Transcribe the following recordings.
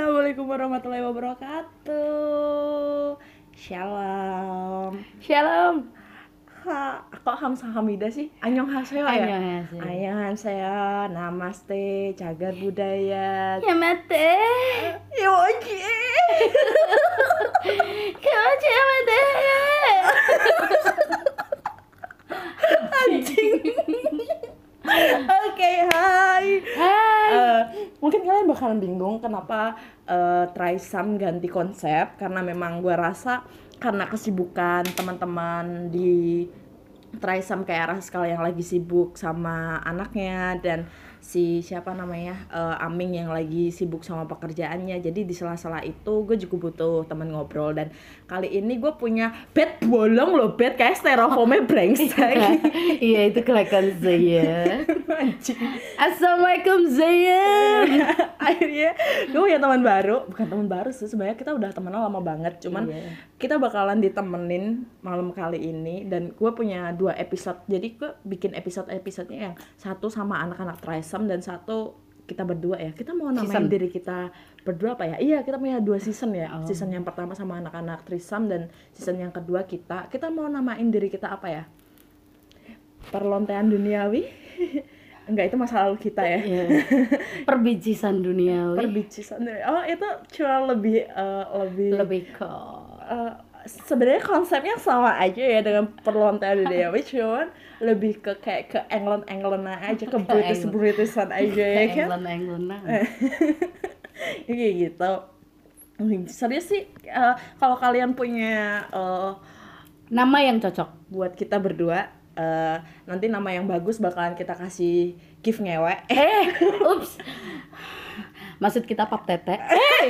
Assalamualaikum warahmatullahi wabarakatuh. Shalom. Shalom. Ha, kok Hamsa Hamida sih? Annyeonghaseyo ya? Annyeonghaseyo. Annyeonghaseyo. Namaste, cagar budaya. Ya mate. Yoji. Ya mate. Anjing. Oke, hai. Hai. Eh, mungkin kalian bakalan bingung kenapa uh, Trisam ganti konsep karena memang gue rasa karena kesibukan teman-teman di Trisam kayak Raskal yang lagi sibuk sama anaknya dan si siapa namanya eh, Aming yang lagi sibuk sama pekerjaannya. Jadi di sela-sela itu gue juga butuh teman ngobrol. Dan kali ini gue punya bed bolong loh bed kayak styrofoamnya brengsek. Iya itu kelihatan saya. anjing. Assalamualaikum Zaya. akhirnya gue punya teman baru. Bukan teman baru sih sebenarnya kita udah temenan lama banget. Cuman Iya. kita bakalan ditemenin malam kali ini. Dan gue punya dua episode. Jadi gue bikin episode episodenya yang satu sama anak-anak Trisam dan satu kita berdua ya kita mau namain Season. diri kita berdua apa ya iya kita punya dua season ya Oh. season yang pertama sama anak-anak Trisam dan season yang kedua kita kita mau namain diri kita apa ya perlontean duniawi enggak itu masa lalu kita ya Iya. Perbicisan duniawi. perbicisan oh itu cuma lebih eh, lebih Lebih ke eh, sebenarnya konsepnya sama aja ya dengan perlontean duniawi cuman lebih ke kayak ke England England aja ke British England. Britishan aja ya kan england-england. Ya, kayak gitu serius sih eh, kalau kalian punya eh, Nama yang cocok. buat kita berdua eh, nanti nama yang bagus bakalan kita kasih gift ngewe Eh, ups. Maksud kita pap tete. Eh,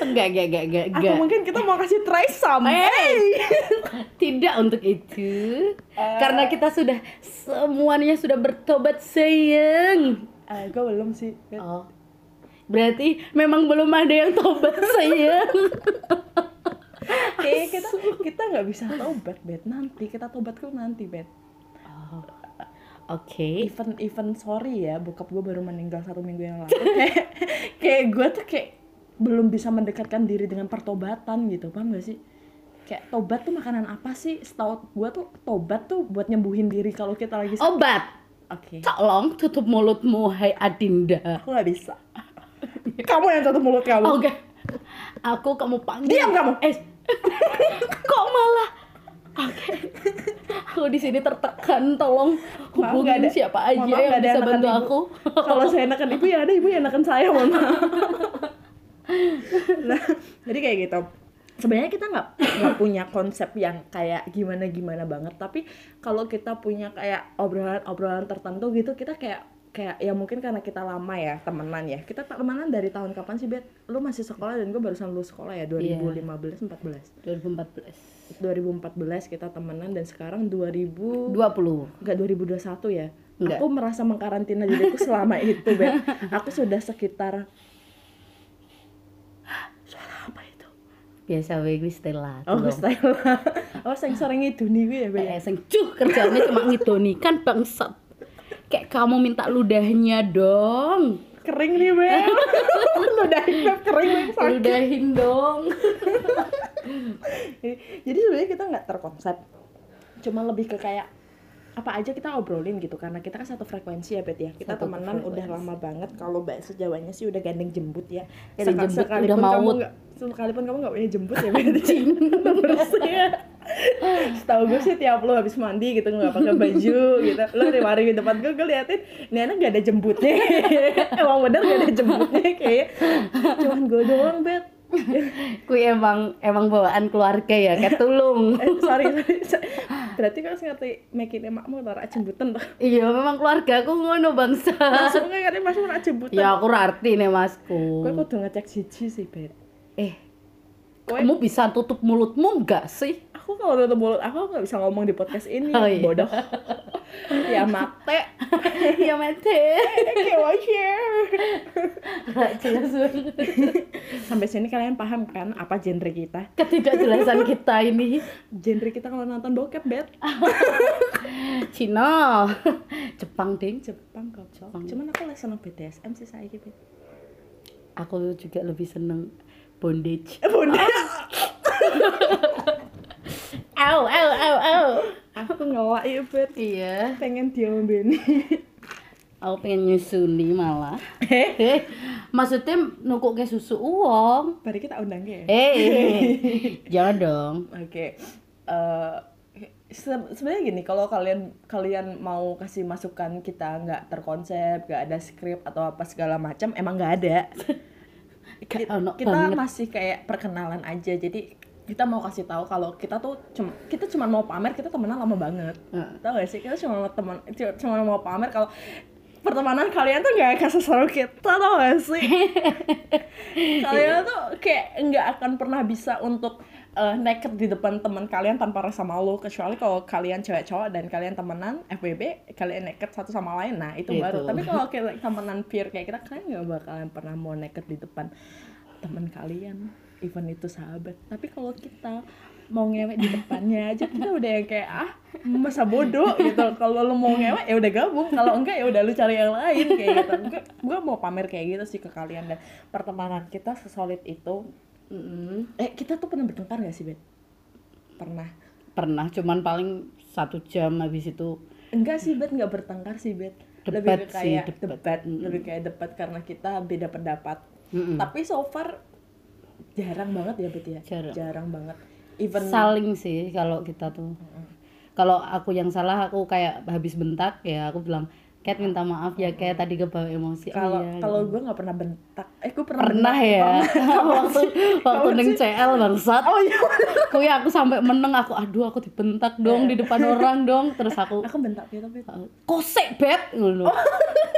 Enggak, enggak, enggak, enggak, aku enggak. mungkin kita mau kasih try some Hey. Tidak untuk itu. Karena kita sudah semuanya sudah bertobat sayang. Eh, gue belum sih Oh. Berarti memang belum ada yang tobat sayang. Kayaknya kita kita nggak bisa tobat bet nanti kita tobat tuh nanti bet Oh. Oke. even even sorry ya bokap gue baru meninggal satu minggu yang lalu kayak kayak gue tuh kayak belum bisa mendekatkan diri dengan pertobatan gitu paham gak sih kayak tobat tuh makanan apa sih setahu gue tuh tobat tuh buat nyembuhin diri kalau kita lagi sakit. Obat. oke Tolong tutup mulutmu, hai Adinda. aku nggak bisa kamu yang tutup mulut kamu Oke. Aku kamu panggil. Diam kamu. Eh. Kok malah? Oke. Aku di sini tertekan, tolong hubungin ada- siapa aja yang ada bisa bantu nekan aku. ibu. kalau saya nekan ibu ya ada ibu yang nekan saya mohon maaf nah jadi kayak gitu sebenarnya kita nggak nggak punya konsep yang kayak gimana gimana banget tapi kalau kita punya kayak obrolan obrolan tertentu gitu kita kayak kayak ya mungkin karena kita lama ya temenan ya kita temenan dari tahun kapan sih bet lu masih sekolah dan gue barusan lulus sekolah ya 2015 14 2014. 2014 kita temenan dan sekarang 2000 20. Enggak 2021 ya. Enggak. Aku merasa mengkarantina diriku selama itu, Bet. Aku sudah sekitar Suara apa itu? Biasa wae gue Stella. Oh. Stella. Oh, sing sering ngiduni gue ya, Bet. Eh, sing cuh kerjaannya cuma ngidoni kan bangsat. Kayak kamu minta ludahnya dong. Kering nih, Bet. Ludahin Bet kering sakit. Ludahin dong. Jadi, jadi sebenarnya kita nggak terkonsep. Cuma lebih ke kayak apa aja kita obrolin gitu karena kita kan satu frekuensi ya Bet ya. Kita Satu temenan udah frekuensi. lama banget kalau bahasa Jawanya sih udah gandeng jembut ya. Gandeng Seka- jembut, udah kamu maut. nggak sekalipun kamu nggak punya jembut ya Bet bersih setahu gue sih tiap lo habis mandi gitu nggak pakai baju gitu. Lo di mari di depan gue gue liatin ini anak gak ada jembutnya. Emang bener gak ada jembutnya kayak cuman gue doang Bet Kui emang emang bawaan keluarga ya, kayak tulung. eh, sorry, sorry berarti kau ngerti makin emakmu tarak jembutan tuh iya, memang keluarga aku ngono bangsa. langsung ngerti masuk tarak jembutan ya aku arti nih masku. Kowe kudu ngecek siji sih, Bet. Eh, Kowe kamu bisa tutup mulutmu enggak sih? Aku kalau tutup mulut aku nggak bisa ngomong di podcast ini, Oh, iya. bodoh. ya mate. ya mete. Kayak wajar. Nggak jelas banget. Sampai sini kalian paham kan apa genre kita? Ketidakjelasan kita ini. Genre kita kalau nonton bokep, Bet. Cina, Jepang ding. Jepang kok. Jepang. Cuman aku lesson of BDSM sih saya Bet. aku juga lebih seneng bondage Bunda, au au au au. Aku ngelak ya bet. Iya. Pengen dia membeni aku pengen nyusuni malah. Eh? Maksudnya nukuk ke susu uang Mari kita undang ya? Eh jangan dong. Oke. eh se- sebenarnya gini, kalau kalian kalian mau kasih masukan kita nggak terkonsep, nggak ada skrip atau apa segala macam, emang nggak ada. Kita masih kayak perkenalan aja. Jadi kita mau kasih tahu kalau kita tuh cuma kita cuma mau pamer kita temenan lama banget. Heeh. Tahu gak sih? Kita cuma mau teman cuma mau pamer kalau pertemanan kalian tuh gak kasih seru kita tau gak sih? kalian tuh kayak nggak akan pernah bisa untuk eh, naked di depan teman kalian tanpa rasa malu kecuali kalau kalian cewek cowok dan kalian temenan FBB kalian naked satu sama lain nah itu Itu. baru tapi kalau kita temenan pure kayak kita kalian nggak bakalan pernah mau naked di depan teman kalian even itu sahabat. Tapi kalau kita mau ngewek di depannya aja kita udah yang kayak ah masa bodoh gitu. Kalau lo mau ngewek ya udah gabung. Kalau enggak ya udah lu cari yang lain kayak gitu. Gue gue mau pamer kayak gitu sih ke kalian. Dan pertemanan kita sesolid itu. Mm-mm. eh kita tuh pernah bertengkar gak sih bet? Pernah. Pernah cuman paling satu jam habis itu enggak sih bet. Nggak bertengkar sih bet. Debat lebih ke sih, kayak debat. debat, Mm-mm. lebih kayak debat karena kita beda pendapat. Mm-mm. tapi so far jarang banget ya bet ya? Jarang. banget. Even saling sih kalau kita tuh. Kalau aku yang salah aku kayak habis bentak ya aku bilang Cat minta maaf ya kayak tadi kebawa emosi. Oh kalau iya, kalau gitu. gue nggak pernah bentak. Eh gue pernah pernah bentak, ya? Waktu waktu neng? CL bangsat. Oh iya. Kuy aku sampai meneng aku aduh aku dibentak dong di depan orang dong. Terus aku aku bentak ya tapi kosek bet ngono. Oh.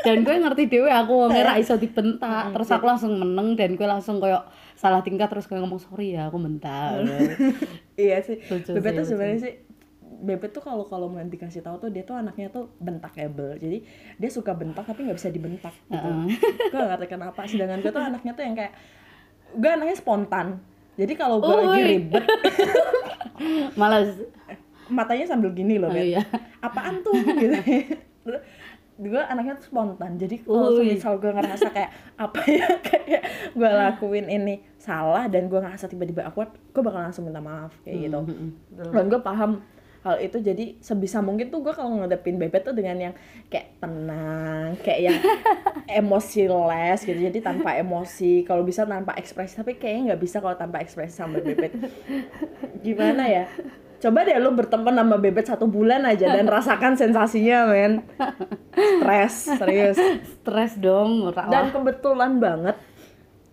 dan gue ngerti dewe aku Eh. ngira iso dibentak. Terus aku langsung meneng dan gue langsung koyo salah tingkat terus gue ngomong sorry ya aku bentak iya sih. Lucu bebet sih, tuh sebenarnya sih bebet tuh kalau kalau mau dikasih tahu tuh dia tuh anaknya tuh bentakable. Jadi dia suka bentak tapi nggak bisa dibentak gitu. Heeh. gue gak ngerti kenapa. Sedangkan gue tuh anaknya tuh yang kayak gue anaknya spontan. Jadi kalau gue lagi ribet malas. matanya sambil gini loh oh, Bet. iya. Apaan tuh? Gitu gue anaknya tuh spontan. Jadi kalau misal gue ngerasa kayak apa ya kayak gue lakuin ini salah dan gue ngerasa tiba-tiba awkward gue bakal langsung minta maaf kayak gitu. Mm-mm. dan gue paham hal itu. Jadi sebisa mungkin tuh gue kalau ngadepin bebet tuh dengan yang kayak tenang kayak yang emotionless gitu. Jadi tanpa emosi kalau bisa tanpa ekspresi. Tapi kayaknya nggak bisa kalau tanpa ekspresi sama bebet. Gimana ya coba deh lu berteman sama bebet satu bulan aja dan rasakan sensasinya men. Stres serius. Stres dong ora dan kebetulan banget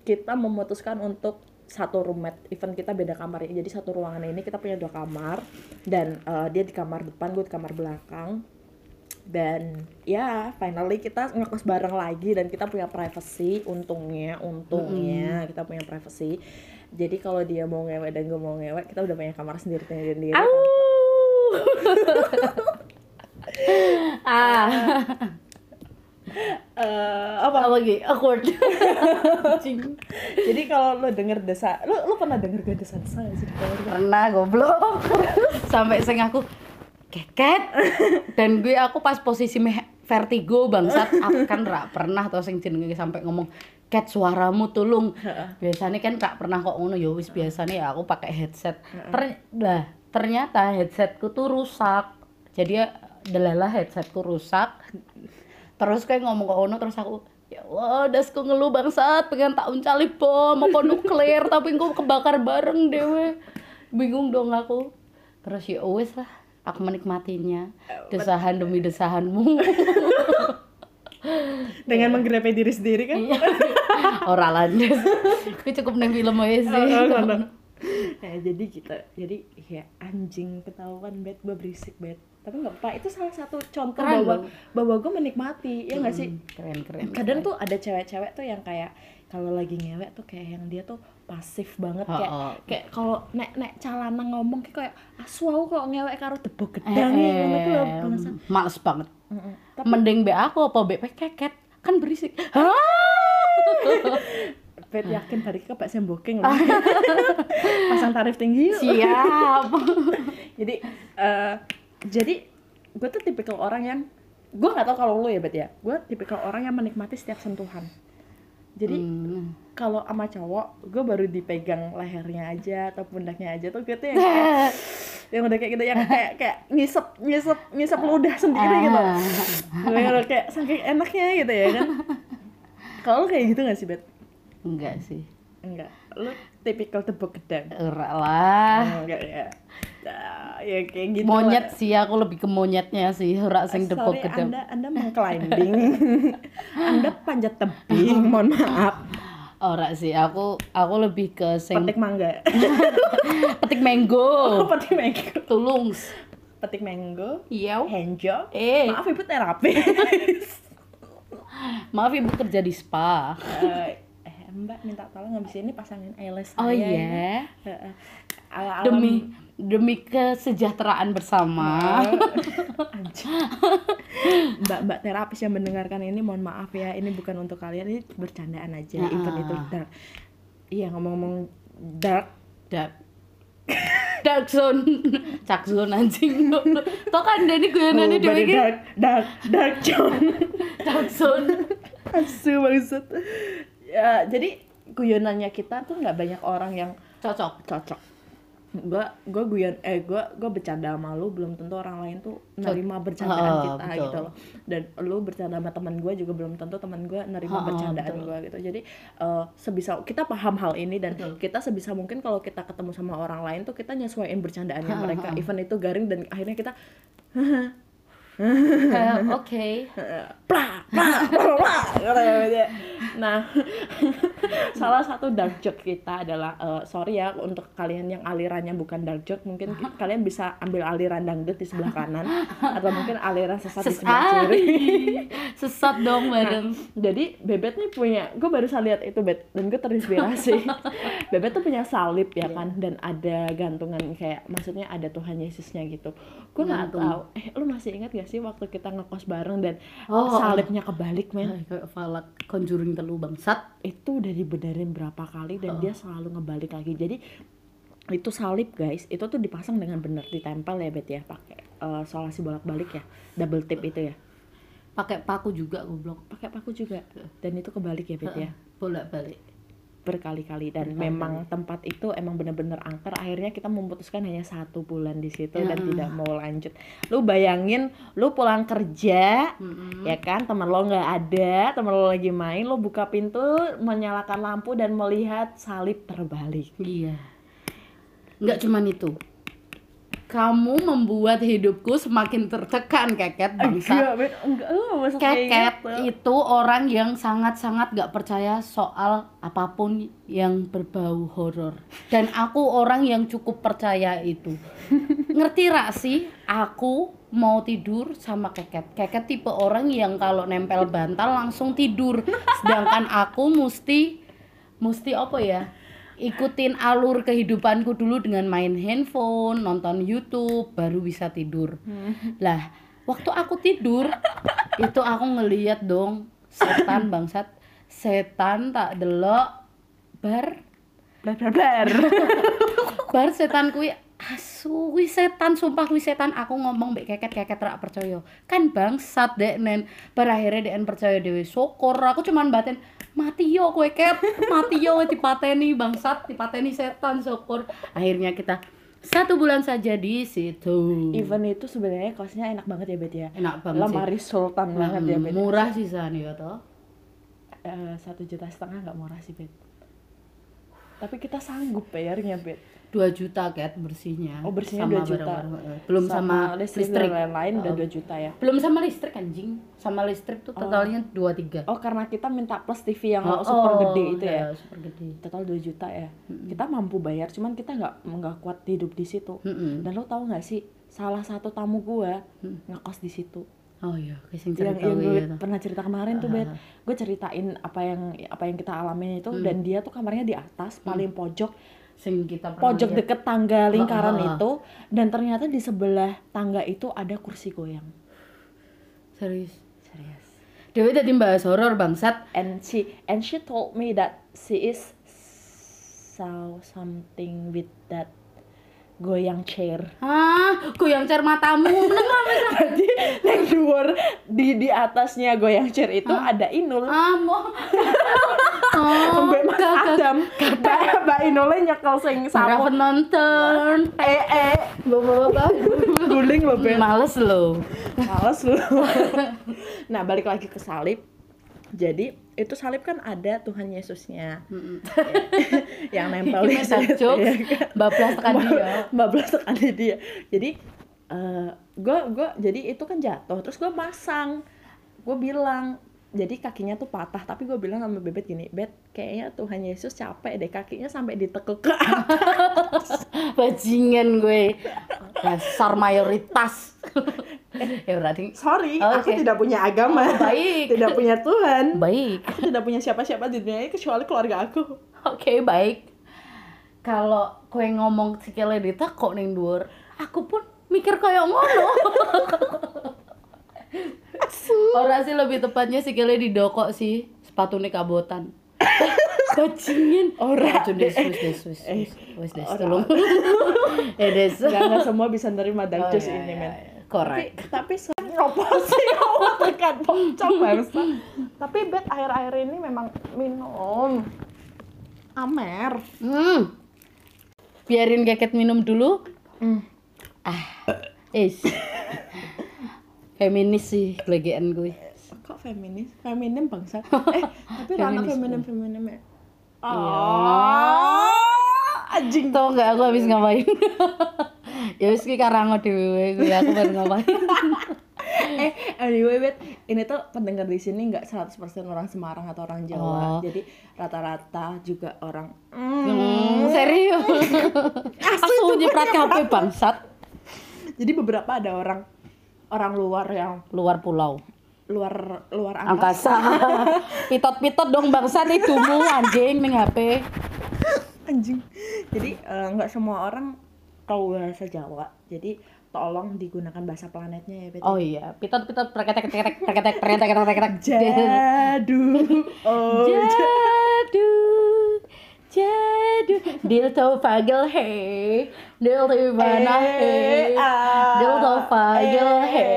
kita memutuskan untuk satu roommate. Even kita beda kamar ya. Jadi satu ruangan ini kita punya dua kamar dan eh, dia di kamar depan gue di kamar belakang. Dan ya finally kita ngekos bareng lagi dan kita punya privacy untungnya untungnya kita punya privacy jadi kalau dia mau ngewek dan gue mau ngewek kita udah punya kamar sendiri sendiri Au. ah. Eh, apa? Apa lagi? Awkward. Jadi kalau lo denger desa lo lo pernah denger gue desa desa gak sih pernah goblok. Sampai sing aku keket. Dan gue aku pas posisi vertigo bangsat aku kan rak pernah atau sing jenenge sampai ngomong ket suaramu tulung. Biasanya kan tak pernah kok ngono ya wis biasanya ya aku pakai headset. Ter lah ternyata headsetku tuh rusak. Jadi ya delalah headsetku rusak. Terus kayak ngomong ke Ono terus aku ya Allah dasku ngeluh bangsat pengen tak uncali bom apa nuklir tapi kok kebakar bareng dewe bingung dong aku. Terus ya wes lah aku menikmatinya. Desahan demi desahanmu. Dengan menggrepe diri sendiri kan? Iya. Ora landes aku cukup neng film aja sih. Ya, jadi kita jadi ya anjing ketahuan bed gue berisik bed tapi nggak apa itu salah satu contoh Keren bahwa bahwa gue menikmati ya nggak sih Hmm, keren keren kadang tuh ada cewek-cewek tuh yang kayak kalau lagi ngewek tuh kayak yang dia tuh pasif banget Oh, kayak oh. kayak kalau nek nek calana ngomong kayak kayak asu aku kok ngewek karo tebok eh, gedang ku lho, eh, bangsat. males banget Heeh. mending be aku apa be keket kan berisik Hah? Bet yakin hari ke Pak Semboking loh. Pasang tarif tinggi yuk. siap jadi eh jadi gue tuh tipikal orang yang gue nggak tahu kalau lo ya bet ya gue tipikal orang yang menikmati setiap sentuhan jadi Hmm. kalau sama cowok gue baru dipegang lehernya aja atau pundaknya aja tuh gitu yang kayak yang udah kayak gitu yang kayak kayak ngisep ngisep ngisep ludah sendiri gitu Bener-bener kayak saking enaknya gitu ya kan kalau kayak gitu gak sih bet enggak sih. Enggak. Lu tipikal tepuk gedang? Ora lah. Enggak ya. Nah, ya kayak gitu monyet sih aku lebih ke monyetnya sih. Ora sing depok Sorry, gedem anda anda mengclimbing anda panjat tebing mohon maaf. Ora sih. Aku aku lebih ke sing petik mangga. Petik mango. Oh, petik mango. Tulungs. Petik mango. Iya. Henjo. Eh. Maaf ibu terapi maaf ibu kerja di spa. Eh, eh mbak minta tolong habis ini pasangin eyelash oh saya iya? ya. Ala- alam- demi demi kesejahteraan bersama. Mbak mbak terapis yang mendengarkan ini mohon maaf ya. Ini bukan untuk kalian ini bercandaan aja. Event itu dark. Iya ngomong-ngomong dark. Dark dark zone cak zone anjing. Toh kan Dani guyonane Oh, very iki. dark dark dark John dark zone asu bangsat ya jadi guyonannya kita tuh nggak banyak orang yang cocok. Cocok gua gua guyon eh gua gua bercanda sama lu belum tentu orang lain tuh nerima bercandaan Ah, kita betul. gitu loh. Dan lu bercanda sama teman gua juga belum tentu teman gua nerima Ah, bercandaan betul. gua gitu. Jadi eh, sebisa kita paham hal ini dan kita sebisa mungkin kalau kita ketemu sama orang lain tuh kita nyesuaiin bercandaannya Ah, mereka. event itu garing dan akhirnya kita oke. Plah plah plah plah nah salah satu dark joke kita adalah eh, sorry ya untuk kalian yang alirannya bukan dark joke mungkin ki- kalian bisa ambil aliran dangdut di sebelah kanan atau mungkin aliran sesat di sebelah kiri. Sesat dong bareng jadi bebet nih punya gue baru saja lihat itu bet dan gue terinspirasi. Bebet tuh punya salib ya kan dan ada gantungan kayak maksudnya ada Tuhan Yesusnya gitu. Gue nggak tahu eh lu masih ingat gak sih waktu kita ngekos bareng dan Oh. salibnya kebalik men? Falak conjuring telu bangsat. Itu udah dibenerin berapa kali dan dia selalu ngebalik lagi. Jadi itu salib guys. Itu tuh dipasang dengan bener ditempel ya bet ya. Pakai eh, solasi bolak balik ya. Double tip itu ya. Pakai paku juga goblok. Pakai paku juga. Dan itu kebalik ya bet ya. Bolak balik berkali-kali. Dan memang tempat itu emang bener-bener angker. Akhirnya kita memutuskan hanya satu bulan di situ dan tidak mau lanjut. Lu bayangin lu pulang kerja ya kan? Teman lo nggak ada teman lo lagi main lo buka pintu menyalakan lampu dan melihat salib terbalik. Iya. Nggak cuman itu kamu membuat hidupku semakin tertekan keket bangsat enggak enggak lu nggak masuk kayak Keket gitu. itu orang yang sangat-sangat gak percaya soal apa pun yang berbau horor. Dan aku orang yang cukup percaya itu. Ngerti rak sih? Aku mau tidur sama Keket. Keket tipe orang yang kalau nempel bantal langsung tidur. Sedangkan aku mesti mesti apa ya? Ikutin alur kehidupanku dulu dengan main handphone, nonton YouTube, baru bisa tidur. Lah, waktu aku tidur itu aku ngeliat dong setan bangsat, setan tak delok bar. Blar blar blar bar setan kuwi asu kuwi setan sumpah kuwi setan. Aku ngomong mbek keket keket rak percaya. Kan bangsat dek nen. Bar akhirnya dek percaya dewe syukur aku cuman batin mati yo kowe ket mati yo dipateni bangsat dipateni setan syukur. Akhirnya kita satu bulan saja di situ. Event itu sebenarnya kosnya enak banget ya bet ya? Enak banget sih. Lemari sultan banget ya bet. murah sih san ya toh. Eh, satu juta setengah nggak murah sih bet. Tapi kita sanggup bayarnya bet 2 juta ket bersihnya Oh, bersihnya Sama 2 juta. barang-barang, eh, belum sama, listrik, listrik, dan lain-lain udah Oh. 2 juta ya? belum sama listrik anjing. Sama listrik tuh totalnya dua tiga. Oh karena kita minta plus TV yang super gede itu ya? super gede. Total 2 juta ya? Kita mampu bayar cuman kita nggak nggak kuat hidup di situ. Mm-mm. dan lo tahu nggak sih salah satu tamu gua ngekos di situ. Oh iya yang, cerita yang gue ya, toh. pernah cerita kemarin tuh bet gue ceritain apa yang apa yang kita alamin itu dan dia tuh kamarnya di atas paling pojok sing kita pernah pojok lihat. deket tangga lingkaran Ah, ah, ah. itu dan ternyata di sebelah tangga itu ada kursi goyang. Serius? Serius. Dewi tadi bahas horor bangsat. And she and she told me that she is saw something with that goyang chair. Ah goyang cer matamu? Jadi yang di di atasnya goyang chair itu ada inul. Ah mau Mbak Mas Adam. Mbak Mbak Inole nyekel sing sapu penonton. Eh eh. Bapak-bapak guling loh Ben. Males lo males lu nah balik lagi ke salib. Jadi itu salib kan ada Tuhan Yesusnya. Yang nempel di situ, ya kan? bablas tekan dia. bablas tekan di dia. Jadi gue gue jadi itu kan jatuh. Terus gue masang. Gue bilang jadi kakinya tuh patah tapi gue bilang sama bebet gini bet kayaknya Tuhan Yesus capek deh kakinya sampai ditekuk ke atas. Bajingan gue. Dasar mayoritas. Ya berarti sorry Oh, aku tidak punya agama. Oh, baik. tidak punya Tuhan. Baik. Aku tidak punya siapa-siapa di dunia ini kecuali keluarga aku. Oke baik. Kalau kue ngomong sikile ditekok ning dhuwur aku pun mikir kayak ngono Ora sih lebih tepatnya sikile didokok sih sepatune kabotan bajingan Ora, wis wis Eh, wis des ora. tolong eh des Gak, nggak semua bisa nerima Oh, dark juice iya, ini iya, men iya. Correct. tapi apa sih kamu tekan pocong bangsa tapi bet air-air ini memang minum amer Hmm. Biarin keket minum dulu. Hmm. Ah. Is. Feminis sih legean gue. kok feminis feminim bangsa eh tapi Feminis, feminim feminim ya Iya. oh anjing Tau nggak aku habis ngapain? ya wis ki karango dhewe gue aku baru ngapain. eh anyway bet ini tuh pendengar di sini nggak 100% orang Semarang atau orang Jawa Oh. jadi rata-rata juga orang Hmm, serius. Aku nyeprat HP bangsat jadi beberapa ada orang orang luar yang luar pulau. luar luar angkasa Angkasa. Pitot-pitot dong bangsat itumu anjing ning HP. anjing jadi eh, nggak semua orang tahu bahasa Jawa jadi tolong digunakan bahasa planetnya ya Bet Oh iya, pitot-pitot preketek preketek preketek preketek preketek. jadu oh Jadu, jadu, dil to fagel he, dil to mana he, dil to fagel he,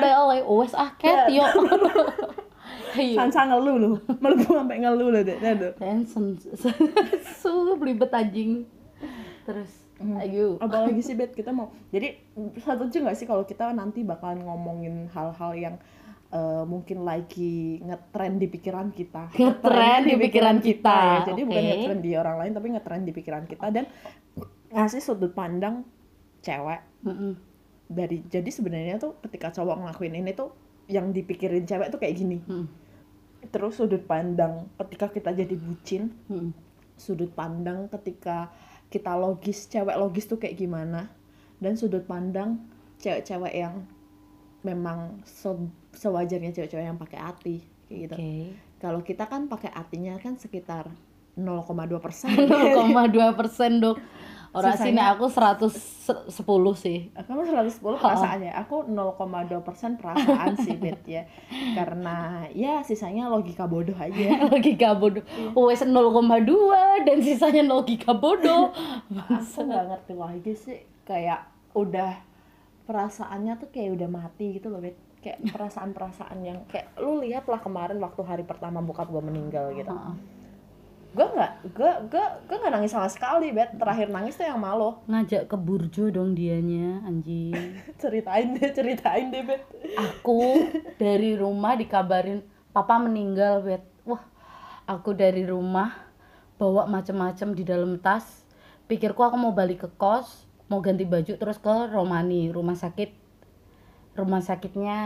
dil to wes ah ket yo. Ayo. sansa ngeluh lu. Melebu sampai ngeluh lu deh aduh. Tension, su belibet anjing. Terus, ayo. apalagi sih bet kita mau jadi satu aja nggak sih kalau kita nanti bakalan ngomongin hal-hal yang eh, mungkin lagi ngetren di pikiran kita Ngetren di pikiran kita, ya. jadi bukan oke. ngetren di orang lain tapi ngetren di pikiran kita dan ngasih sudut pandang cewek Mm-mm. dari jadi sebenarnya tuh ketika cowok ngelakuin ini tuh yang dipikirin cewek tuh kayak gini Mm. terus sudut pandang ketika kita jadi bucin Mm. sudut pandang ketika kita logis cewek logis tuh kayak gimana dan sudut pandang cewek-cewek yang memang se- sewajarnya cewek-cewek yang pakai hati kayak gitu. Oke. kalau kita kan pakai hatinya kan sekitar 0,2 persen. 0,2 persen dok. Orang sini aku 110 sih. kamu 110 perasaannya? Aku 0,2 persen perasaan sih bet ya. Karena ya sisanya logika bodoh aja. Logika bodoh. Wes 0,2 dan sisanya logika bodoh. Aku nggak ngerti lagi sih. Kayak udah perasaannya tuh kayak udah mati gitu loh bet kayak perasaan-perasaan yang kayak lu lihat lah kemarin waktu hari pertama bokap gue meninggal gitu. Heeh. gue nggak gue gue gue nggak nangis sama sekali bet terakhir nangis tuh yang malu ngajak ke burjo dong dianya anjing. Ceritain deh ceritain deh bet aku dari rumah dikabarin papa meninggal bet wah aku dari rumah bawa macem-macem di dalam tas. Pikirku aku mau balik ke kos mau ganti baju terus ke Romani rumah sakit rumah sakitnya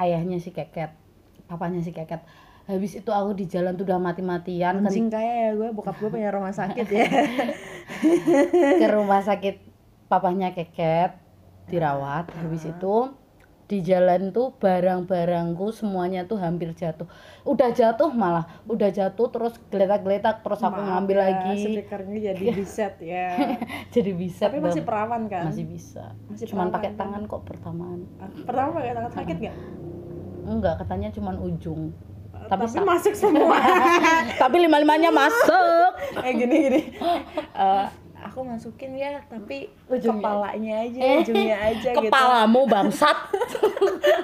ayahnya si keket papanya si keket. Habis itu aku di jalan tuh udah mati-matian kan. Anjing kaya ya gue bokap gue punya rumah sakit ya. Ke rumah sakit papahnya keket dirawat. Habis itu di jalan tuh barang-barangku semuanya tuh hampir jatuh. Udah jatuh malah udah jatuh terus geletak-geletak terus aku Maaf ngambil ya, lagi. stikernya jadi biset ya. Jadi bisa tapi masih perawan kan? Masih bisa. Masih cuman pakai kan? tangan kok pertamaan. Pertama pakai tangan sakit nggak? Enggak katanya cuman ujung. Tapi, tapi, sa- masuk semua. Tapi lima limanya masuk. Eh gini gini. Eh, aku masukin ya tapi Ujungnya. kepalanya aja Eh, ujungnya aja gitu. kepalamu bangsat.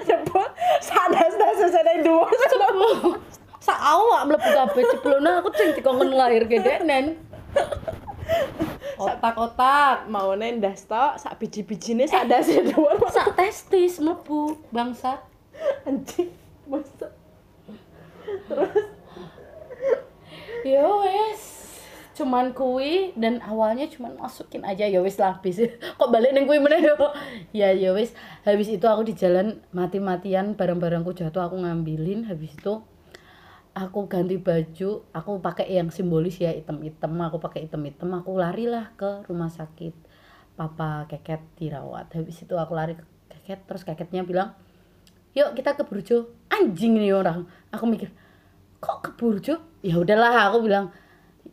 Cepet, sadar sadar sadar dua. Sak awak mlebu kabeh ceblona aku sing dikongkon lahir gedenen otak-otak mau nendas tok sak biji-bijine sak dasi doang sak testis mlebu bangsat. Anjing masa ya wes cuman kui dan awalnya cuman masukin aja ya wes lah habis. Kok balik neng kui mana ya ya wes habis itu aku di jalan mati-matian barang-barangku jatuh aku ngambilin. Habis itu aku ganti baju aku pakai yang simbolis ya hitam-hitam aku pakai hitam-hitam aku lari lah ke rumah sakit papa keket dirawat. Habis itu aku lari ke keket terus keketnya bilang yuk kita ke Burjo. Anjing nih orang. Aku mikir kok ke Burjo? Ya udahlah aku bilang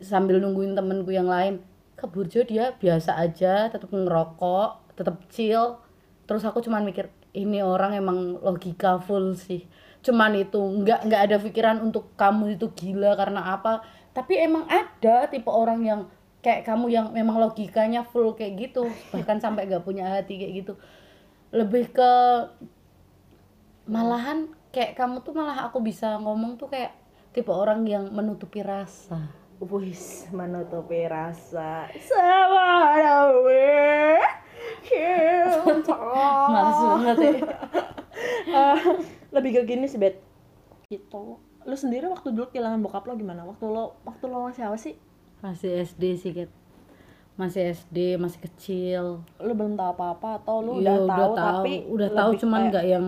sambil nungguin temenku yang lain ke Burjo dia biasa aja tetap ngerokok tetap chill. Terus aku cuman mikir ini orang emang logika full sih. Cuman itu nggak nggak ada pikiran untuk kamu itu gila karena apa. Tapi emang ada tipe orang yang kayak kamu yang memang logikanya full kayak gitu bahkan sampai nggak punya hati kayak gitu. Lebih ke malahan kayak kamu tuh malah aku bisa ngomong tuh kayak tipe orang yang menutupi rasa Wis menutupi rasa sama dawe males banget ya. Eh, lebih ke gini sih bet. Gitu. Lu sendiri waktu dulu kehilangan bokap lo gimana? Waktu lo waktu lo masih apa sih? Masih SD sih Kat. masih SD masih kecil. Lu belum tahu apa apa atau lu Iya, udah, tahu, tapi udah tahu cuman kayak nggak yang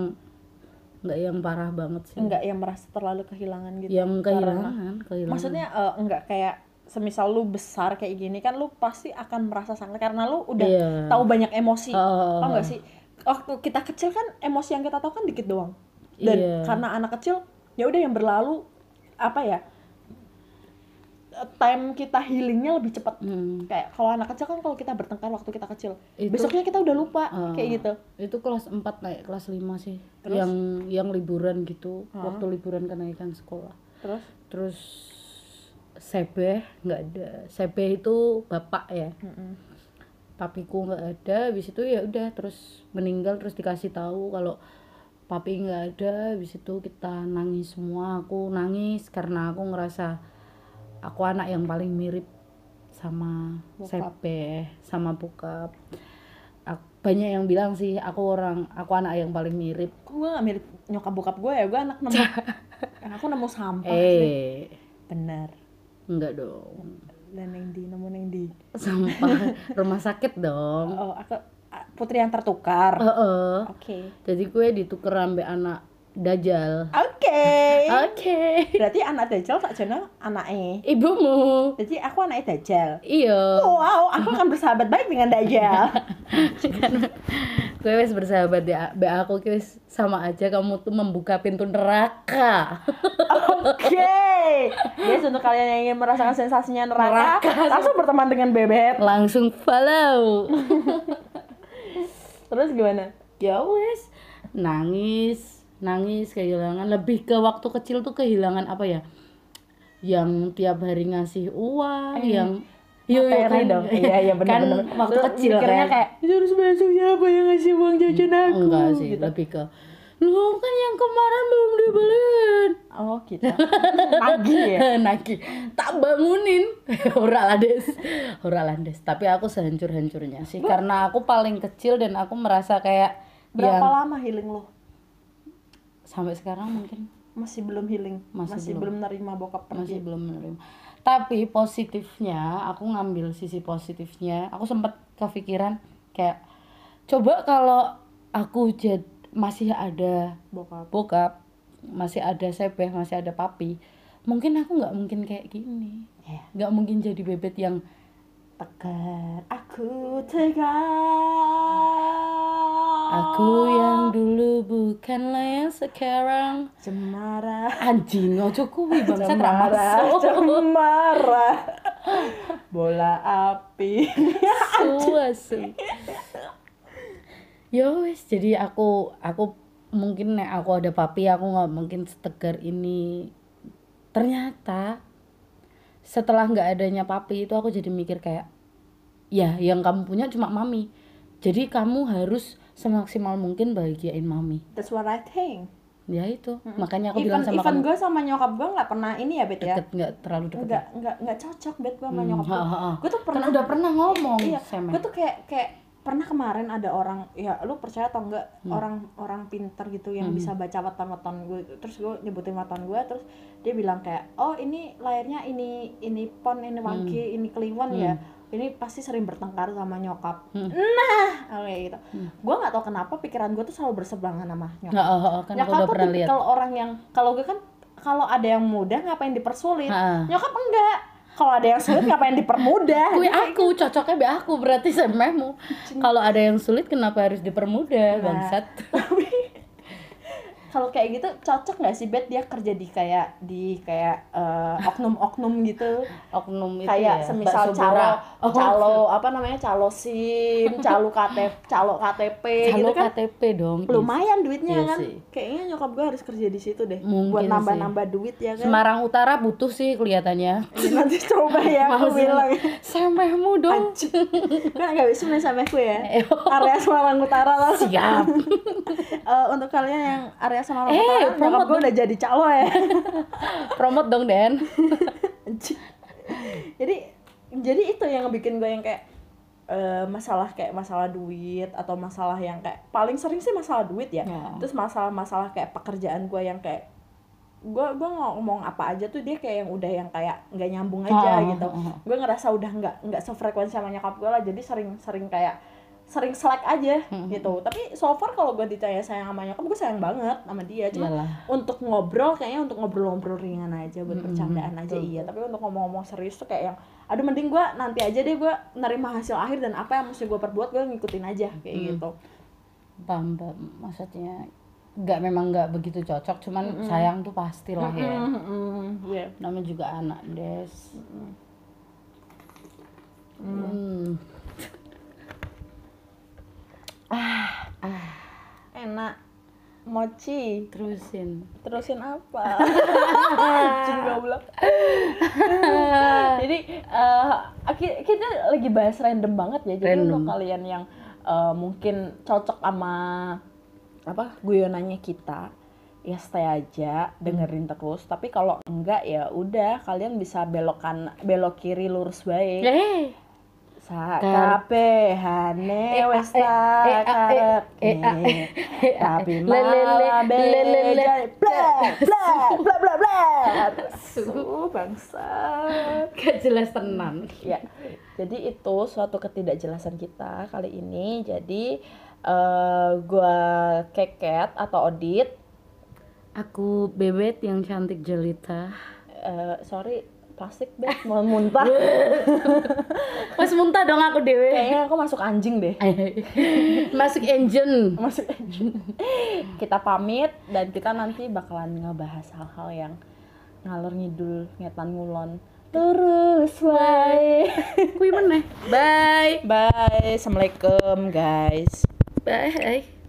nggak yang parah banget sih enggak yang merasa terlalu kehilangan gitu yang Karena- kehilangan kehilangan maksudnya eh, enggak kayak semisal lu besar kayak gini kan lu pasti akan merasa sangat karena lu udah Iya. tahu banyak emosi Oh. tau nggak sih waktu kita kecil kan emosi yang kita tahu kan dikit doang dan Iya. karena anak kecil ya udah yang berlalu apa ya time kita healingnya lebih cepat Hmm. kayak kalau anak kecil kan kalau kita bertengkar waktu kita kecil Itu- besoknya kita udah lupa Ah. kayak gitu itu kelas 4 naik kelas 5 sih Terus? yang yang liburan gitu Ah. waktu liburan kenaikan sekolah terus terus Sebe nggak ada Sebe itu bapak ya mm-mm. papiku nggak ada habis itu ya udah terus meninggal terus dikasih tahu kalau papi nggak ada habis itu kita nangis semua aku nangis karena aku ngerasa aku anak yang paling mirip sama. Sepe sama bokap. Ak- banyak yang bilang sih aku orang aku anak yang paling mirip. Kok gue gak mirip nyokap bokap gue ya? Gue anak nemu. Aku nemu sampah sih. Eh bener. Enggak dong. Dan yang di nemu yang di. Sampah rumah sakit dong. Oh aku putri yang tertukar. Heeh. oke. Jadi gue ditukar ambek anak dajal oke. Oke. Berarti anak dajjal tak jana anaknya ibumu. Jadi aku anaknya dajjal? Iya. Wow aku akan bersahabat baik dengan dajjal. Gue wes bersahabat ya be aku wes sama aja kamu tuh membuka pintu neraka. Oke. Guys untuk kalian yang ingin merasakan sensasinya neraka, Neraka. langsung berteman dengan bebet langsung follow. Terus gimana? Ya wes nangis nangis kehilangan. Lebih ke waktu kecil tuh kehilangan apa ya? Yang tiap hari ngasih uang yang Iya, iya kan, dong iya iya benar kan benar waktu Terus kecil kan kayak terus besok siapa yang ngasih uang jajan aku? enggak sih gitu. lebih ke lu kan yang kemarin belum dibeliin. Oh gitu. Nagih ya? Nagi tak bangunin. Ora landes tapi aku sehancur hancurnya sih karena aku paling kecil dan aku merasa kayak berapa yang lama healing lo sampai sekarang mungkin masih belum healing Masih masih, belum. belum nerima bokap masih pergi belum menerima tapi positifnya aku ngambil sisi positifnya. Aku sempat kepikiran kayak coba kalau aku jad masih ada bokap. bokap masih ada sebeh masih ada papi mungkin aku nggak mungkin kayak gini. Ya. Nggak mungkin jadi bebet yang tegar. Aku tegar aku yang dulu bukanlah yang sekarang. Cemara. Anjing ojo kuwi bangsa cemara cemara. Bola api. Suasu ya wes jadi aku aku mungkin nek aku ada papi aku nggak mungkin setegar ini. Ternyata setelah nggak adanya papi itu aku jadi mikir kayak ya yang kamu punya cuma mami. Jadi kamu harus semaksimal mungkin bahagiain mami. That's what I think. Ya itu. Makanya aku even bilang sama even gue sama nyokap gue nggak pernah ini ya bet ya. Deket nggak terlalu deket nggak nggak nggak cocok bet gue sama nyokap ha, gue. gue tuh kan pernah udah pernah ngomong iya Semen. gue tuh kayak kayak pernah kemarin ada orang ya lu percaya atau enggak Hmm. orang orang pinter gitu yang bisa baca weton-weton gue. Terus gue nyebutin weton gue terus dia bilang kayak oh ini layarnya ini ini pon ini wangki ini kliwon ya ini pasti sering bertengkar sama nyokap Hmm. nah kayak gitu gue nggak tahu kenapa pikiran gue tuh selalu berseberangan sama nyokap Nggak, oh, oh, kan nyokap tuh kalau orang yang kalau gue kan kalau ada yang mudah ngapain dipersulit Ha. nyokap enggak kalau ada yang sulit ngapain dipermudah Gue aku cocoknya be aku berarti sememu. Kalau ada yang sulit kenapa harus dipermudah Nah. bangsat? tapi kalau kayak gitu cocok nggak sih bet dia kerja di kayak di kayak eh, oknum-oknum gitu Oknum itu kayak ya. semisal bakso calo. Oh, calo apa namanya calo sim calo KTP calo KTP calo gitu kan KTP dong. lumayan duitnya Iya kan sih. kayaknya nyokap gue harus kerja di situ deh Mungkin buat nambah-nambah duit ya kan Semarang Utara butuh sih kelihatannya. Ya, nanti coba ya aku bilang Semehmu dong. kan nggak bisa nih sama aku ya area Semarang Utara lah Siap. Eh, untuk kalian yang area Semarang Eh, Utara promote gue udah jadi calo ya Promote dong Den. Jadi jadi itu yang bikin gue yang kayak eh, masalah kayak masalah duit atau masalah yang kayak paling sering sih masalah duit ya Ya. terus masalah-masalah kayak pekerjaan gue yang kayak gue gue ngomong apa aja tuh dia kayak yang udah yang kayak nggak nyambung aja Ah, gitu ah, ah. gue ngerasa udah nggak nggak sefrekuensi sama nyokap gue lah jadi sering sering kayak sering selek aja Hmm, gitu tapi so far kalau gue ditanya sayang sama nyokap gue sayang banget sama dia cuma Iyalah. untuk ngobrol kayaknya untuk ngobrol-ngobrol ringan aja buat Mm-mm, bercandaan aja betul, iya tapi untuk ngomong-ngomong serius tuh kayak yang aduh mending gue nanti aja deh gue nerima hasil akhir dan apa yang mesti gue perbuat gue ngikutin aja kayak Mm. gitu Paham, paham. Maksudnya nggak memang nggak begitu cocok, cuman sayang tuh pastilah ya. Mm-mm, iya. Namanya juga anak des. Hmm. Enak. Mochi. Terusin. terusin apa? Anjing goblok. Jadi eh, ki- kita lagi bahas random banget ya. Jadi Random. untuk kalian yang eh, mungkin cocok sama apa guyonannya kita ya stay aja dengerin terus. Tapi kalau enggak ya udah kalian bisa belokan belok kiri lurus baik sakabehane wes eh, eh, tak eh, tapi malah le, le, le. beda bla bla bla bla bla su bangsa gak jelas tenan. ya jadi itu suatu ketidakjelasan kita kali ini. Jadi eh gua keket atau odit? Aku bebet yang cantik jelita. eh sorry plastik deh mau muntah Mas muntah dong aku dewe. kayaknya aku masuk anjing deh Masuk engine. masuk anjing kita pamit dan kita nanti bakalan ngebahas hal-hal yang ngalor ngidul ngetan ngulon terus wae Kui meneh. Bye. bye assalamualaikum guys Bye.